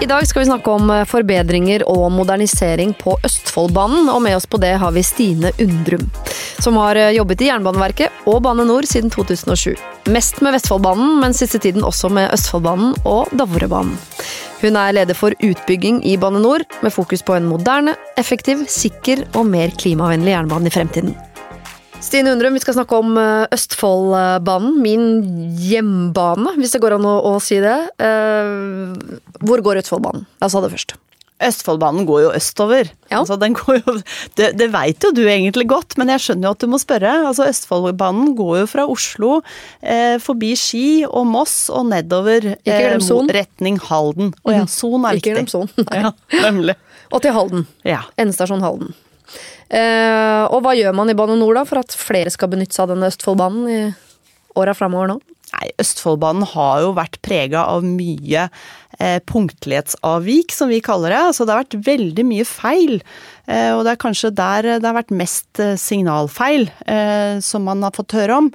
I dag skal vi snakke om eh, forbedringer og modernisering på Østfoldbanen, og med oss på det har vi Stine Undrum, som har eh, jobbet i Jernbaneverket og Bane NOR siden 2007. Mest med Vestfoldbanen, men siste tiden også med Østfoldbanen og Dovrebanen. Hun er leder for utbygging i Bane NOR, med fokus på en moderne, effektiv, sikker og mer klimavennlig jernbane i fremtiden. Stine Undrum, vi skal snakke om eh, Østfoldbanen, min hjembane, hvis det går an å, å si det. Uh, hvor går Østfoldbanen? La oss ha det først. Østfoldbanen går jo østover. Ja. Altså, jo, det, det veit jo du egentlig godt, men jeg skjønner jo at du må spørre. Altså, Østfoldbanen går jo fra Oslo eh, forbi Ski og Moss og nedover eh, retning Halden. Å ja, Son er viktig. Ikke glem Son. Ja, nemlig. Og til Halden. Ja. Endestasjon Halden. Eh, og hva gjør man i Bane NOR da, for at flere skal benytte seg av denne Østfoldbanen i åra framover nå? Nei, Østfoldbanen har jo vært prega av mye punktlighetsavvik, som vi kaller det. Altså det har vært veldig mye feil. Eh, og det er kanskje der det har vært mest eh, signalfeil eh, som man har fått høre om.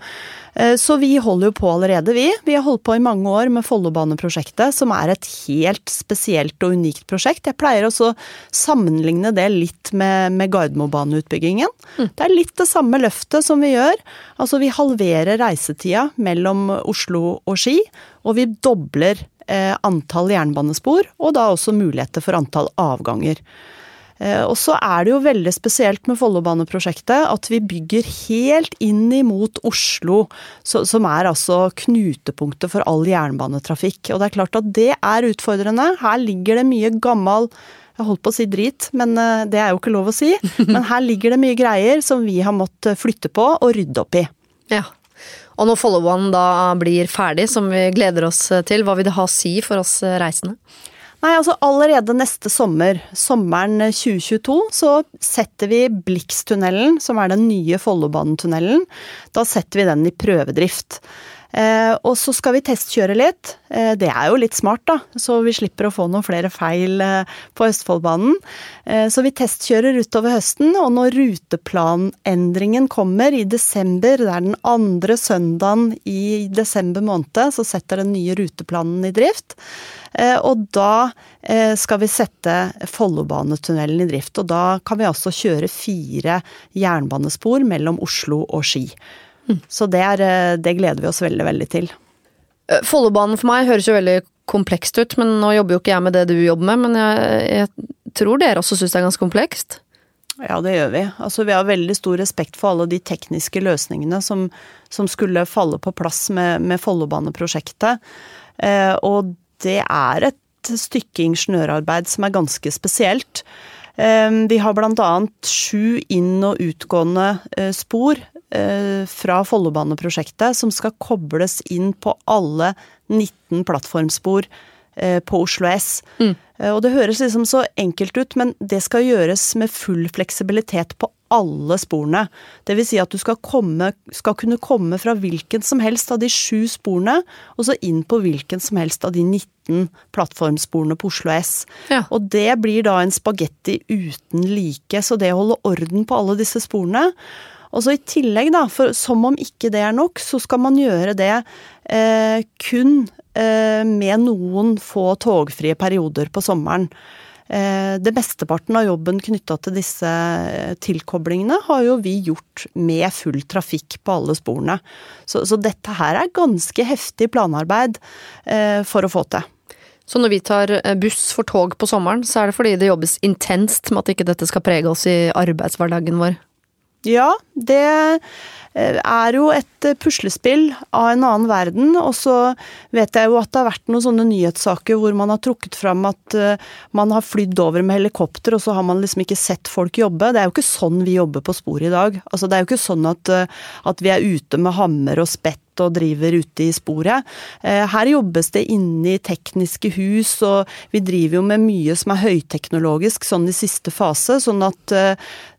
Eh, så vi holder jo på allerede, vi. Vi har holdt på i mange år med Follobaneprosjektet, som er et helt spesielt og unikt prosjekt. Jeg pleier også å sammenligne det litt med, med Gardermobaneutbyggingen. Mm. Det er litt det samme løftet som vi gjør. Altså vi halverer reisetida mellom Oslo og Ski, og vi dobler eh, antall jernbanespor, og da også muligheter for antall avganger. Eh, og så er det jo veldig spesielt med Follobaneprosjektet at vi bygger helt inn imot Oslo, som er altså knutepunktet for all jernbanetrafikk. Og det er klart at det er utfordrende. Her ligger det mye gammel jeg holdt på å si drit, men eh, det er jo ikke lov å si. Men her ligger det mye greier som vi har måttet flytte på og rydde opp i. Ja. Og når Follobanen da blir ferdig, som vi gleder oss til, hva vil det ha å si for oss reisende? Nei, altså allerede neste sommer, sommeren 2022, så setter vi Blikstunnelen, som er den nye Follobanetunnelen. Da setter vi den i prøvedrift. Eh, og så skal vi testkjøre litt. Eh, det er jo litt smart, da, så vi slipper å få noen flere feil eh, på Østfoldbanen. Så vi testkjører utover høsten, og når ruteplanendringen kommer i desember, det er den andre søndagen i desember måned, så setter den nye ruteplanen i drift. Og da skal vi sette Follobanetunnelen i drift. Og da kan vi altså kjøre fire jernbanespor mellom Oslo og Ski. Mm. Så det, er, eh, det gleder vi oss veldig, veldig til. Follobanen for meg høres jo veldig komplekst ut, men nå jobber jo ikke jeg med det du jobber med. Men jeg, jeg tror dere også syns det er ganske komplekst? Ja, det gjør vi. Altså, vi har veldig stor respekt for alle de tekniske løsningene som, som skulle falle på plass med, med Follobaneprosjektet. Eh, og det er et stykke ingeniørarbeid som er ganske spesielt. Ehm, vi har bl.a. sju inn- og utgående eh, spor eh, fra Follobaneprosjektet som skal kobles inn på alle 19 plattformspor eh, på Oslo S. Mm. Og det høres liksom så enkelt ut, men det skal gjøres med full fleksibilitet på alle sporene. Det vil si at du skal, komme, skal kunne komme fra hvilken som helst av de sju sporene, og så inn på hvilken som helst av de 19 plattformsporene på Oslo S. Ja. Og det blir da en spagetti uten like, så det å holde orden på alle disse sporene og så i tillegg, da, for som om ikke det er nok, så skal man gjøre det eh, kun eh, med noen få togfrie perioder på sommeren. Eh, det mesteparten av jobben knytta til disse eh, tilkoblingene har jo vi gjort med full trafikk på alle sporene. Så, så dette her er ganske heftig planarbeid eh, for å få til. Så når vi tar buss for tog på sommeren, så er det fordi det jobbes intenst med at ikke dette skal prege oss i arbeidshverdagen vår? Ja, det Eh, er jo et eh, puslespill av en annen verden. Og så vet jeg jo at det har vært noen sånne nyhetssaker hvor man har trukket fram at eh, man har flydd over med helikopter, og så har man liksom ikke sett folk jobbe. Det er jo ikke sånn vi jobber på sporet i dag. Altså det er jo ikke sånn at, at vi er ute med hammer og spett og driver ute i sporet. Her jobbes det inne i tekniske hus, og vi driver jo med mye som er høyteknologisk sånn i siste fase. Sånn at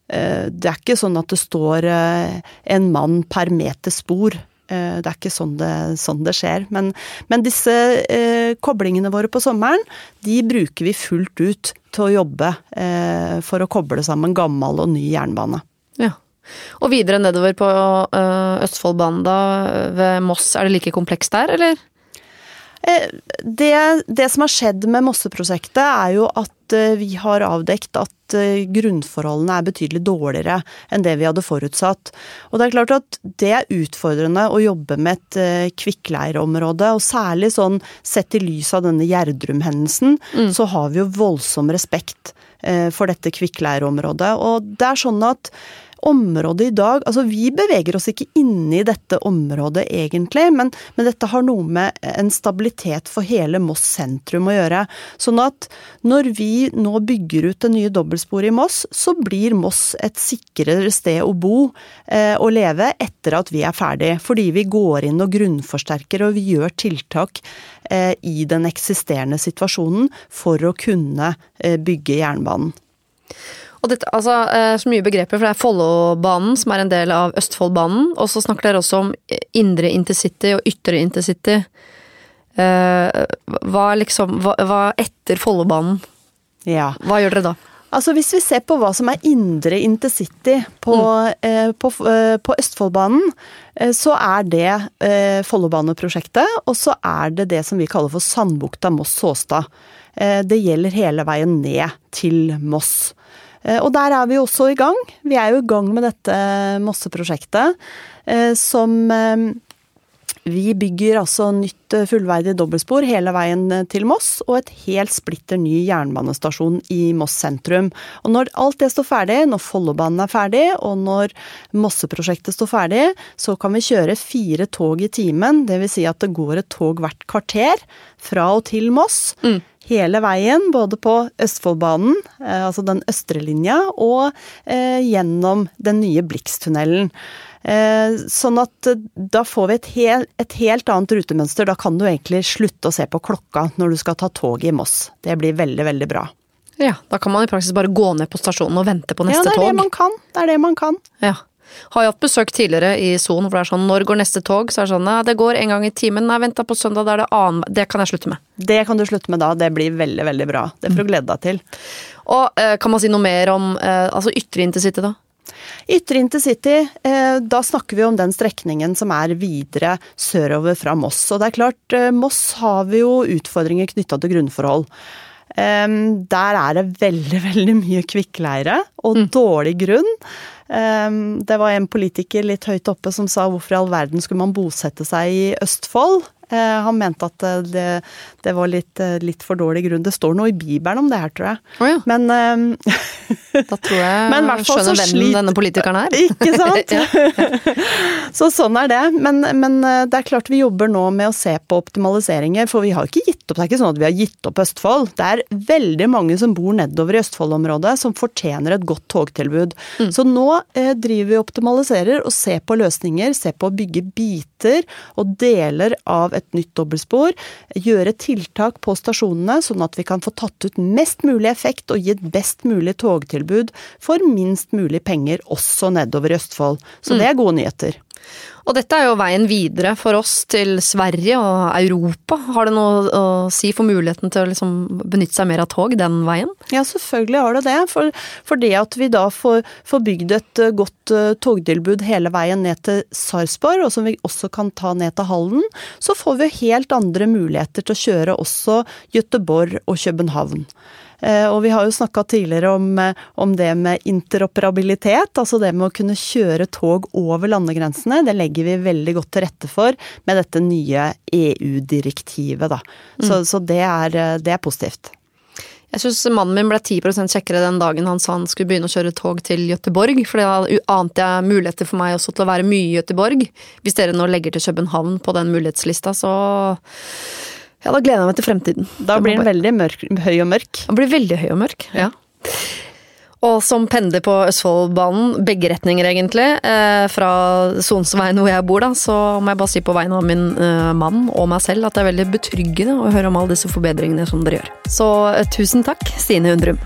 det er ikke sånn at det står eh, en mann per meter spor. Eh, det er ikke sånn det, sånn det skjer. Men, men disse eh, koblingene våre på sommeren, de bruker vi fullt ut til å jobbe eh, for å koble sammen gammel og ny jernbane. Ja. Og videre nedover på Østfoldbanen da, ved Moss, er det like komplekst der, eller? Det, det som har skjedd med Mosseprosjektet, er jo at vi har avdekt at grunnforholdene er betydelig dårligere enn det vi hadde forutsatt. Og det er klart at det er utfordrende å jobbe med et kvikkleirområde, og særlig sånn sett i lys av denne Gjerdrum-hendelsen, mm. så har vi jo voldsom respekt for dette kvikkleireområdet. Og det er sånn at området i dag Altså, vi beveger oss ikke inne i dette området egentlig, men, men, dette har noe med en stabilitet for hele Moss sentrum å gjøre. Sånn at når vi nå bygger ut det nye dobbeltsporet i Moss, så blir Moss et sikrere sted å bo eh, og leve etter at vi er ferdig. Fordi vi går inn og grunnforsterker og vi gjør tiltak eh, i den eksisterende situasjonen for å kunne eh, bygge jernbanen. Og dette, altså, eh, så mye begreper, for det er Follobanen som er en del av Østfoldbanen. Og så snakker dere også om indre intercity og ytre intercity. Eh, hva liksom Hva, hva etter Follobanen? Ja. Hva gjør dere da? Altså Hvis vi ser på hva som er indre intercity på, mm. eh, på, eh, på Østfoldbanen, eh, så er det eh, Follobaneprosjektet, og så er det det som vi kaller for Sandbukta-Moss-Såstad. det gjelder hele veien ned til Moss. Eh, og der er vi også i gang. Vi er jo i gang med dette Mosse-prosjektet, eh, som eh, vi bygger altså nytt fullverdig dobbeltspor hele veien til Moss, og et helt splitter ny jernbanestasjon i Moss sentrum. Og når alt det står ferdig, når Follobanen er ferdig, og når Mosse-prosjektet står ferdig, så kan vi kjøre fire tog i timen. Dvs. Si at det går et tog hvert kvarter fra og til Moss. Mm hele veien, både på Østfoldbanen, eh, altså den østre linja, og eh, gjennom den nye Blixtunnelen. Eh, sånn at da får vi et, hel, et, helt annet rutemønster. Da kan du egentlig slutte å se på klokka når du skal ta toget i Moss. Det blir veldig, veldig bra. Ja, da kan man i praksis bare gå ned på stasjonen og vente på neste tog. Ja, det er tog. det man kan. Det er det man kan. Ja. Har jo hatt besøk tidligere i Son hvor det er sånn når går neste tog? Så er det sånn det går en gang i timen. Nei, vent da på søndag, da er det annen Det kan jeg slutte med. Det kan du slutte med da. Det blir veldig, veldig bra. Det får du glede deg til. Og eh, kan man si noe mer om eh, altså ytre intercity, da? Ytre intercity, eh, da snakker vi om den strekningen som er videre sørover fra Moss. Og det er klart, eh, Moss har vi jo utfordringer knytta til grunnforhold. Um, der er det veldig, veldig mye kvikkleire og mm. dårlig grunn. Um, det var en politiker litt høyt oppe som sa hvorfor i all verden skulle man bosette seg i Østfold? Uh, han mente at eh, det, det var litt, uh, litt, for dårlig grunn. Det står noe i Bibelen om det her, tror jeg. Oh, ja. Men um, Da tror jeg men skjønner hvem slit... denne politikeren er. Ikke sant? så sånn er det. Men, men, det er klart vi jobber nå med å se på optimaliseringer, for vi har ikke gitt opp. Det er ikke sånn at vi har gitt opp Østfold. Det er veldig mange som bor nedover i Østfold-området som fortjener et godt togtilbud. Mm. Så nå eh, driver vi og optimaliserer og ser på løsninger, ser på å bygge biter og deler av et nytt dobbeltspor. Gjøre tiltak på stasjonene, sånn at vi kan få tatt ut mest mulig effekt og gi et best mulig togtilbud for minst mulig penger også nedover i Østfold. Så mm. det er gode nyheter. Og dette er jo veien videre for oss til Sverige og Europa. Har det noe å si for muligheten til å liksom benytte seg mer av tog den veien? Ja, selvfølgelig har det det. For, for det at vi da får, får bygd et eh, godt uh, togtilbud hele veien ned til Sarpsborg, og som vi også kan ta ned til Halden, så får vi helt andre muligheter til å kjøre også Gøteborg og København. Eh, og vi har jo snakka tidligere om, eh, om, det med interoperabilitet, altså det med å kunne kjøre tog over landegrensene. Det legger vi veldig godt til rette for med dette nye EU-direktivet, da. Så, mm. så det, er, eh, det er positivt. Jeg syns mannen min ble 10% kjekkere den dagen han sa han skulle begynne å kjøre tog til Gøteborg, for da ante jeg muligheter for meg også til å være mye i Gøteborg. Hvis dere nå legger til København på den mulighetslista, så ja, da gleder jeg meg til fremtiden. Da blir den veldig mørk, høy og mørk. Den blir veldig høy og mørk, ja. Og som pendler på Østfoldbanen, begge retninger egentlig, eh, fra Sonsveien hvor jeg bor, da, så må jeg bare si på vegne av min eh, mann og meg selv at det er veldig betryggende å høre om alle disse forbedringene som dere gjør. Så eh, tusen takk, Stine Undrum.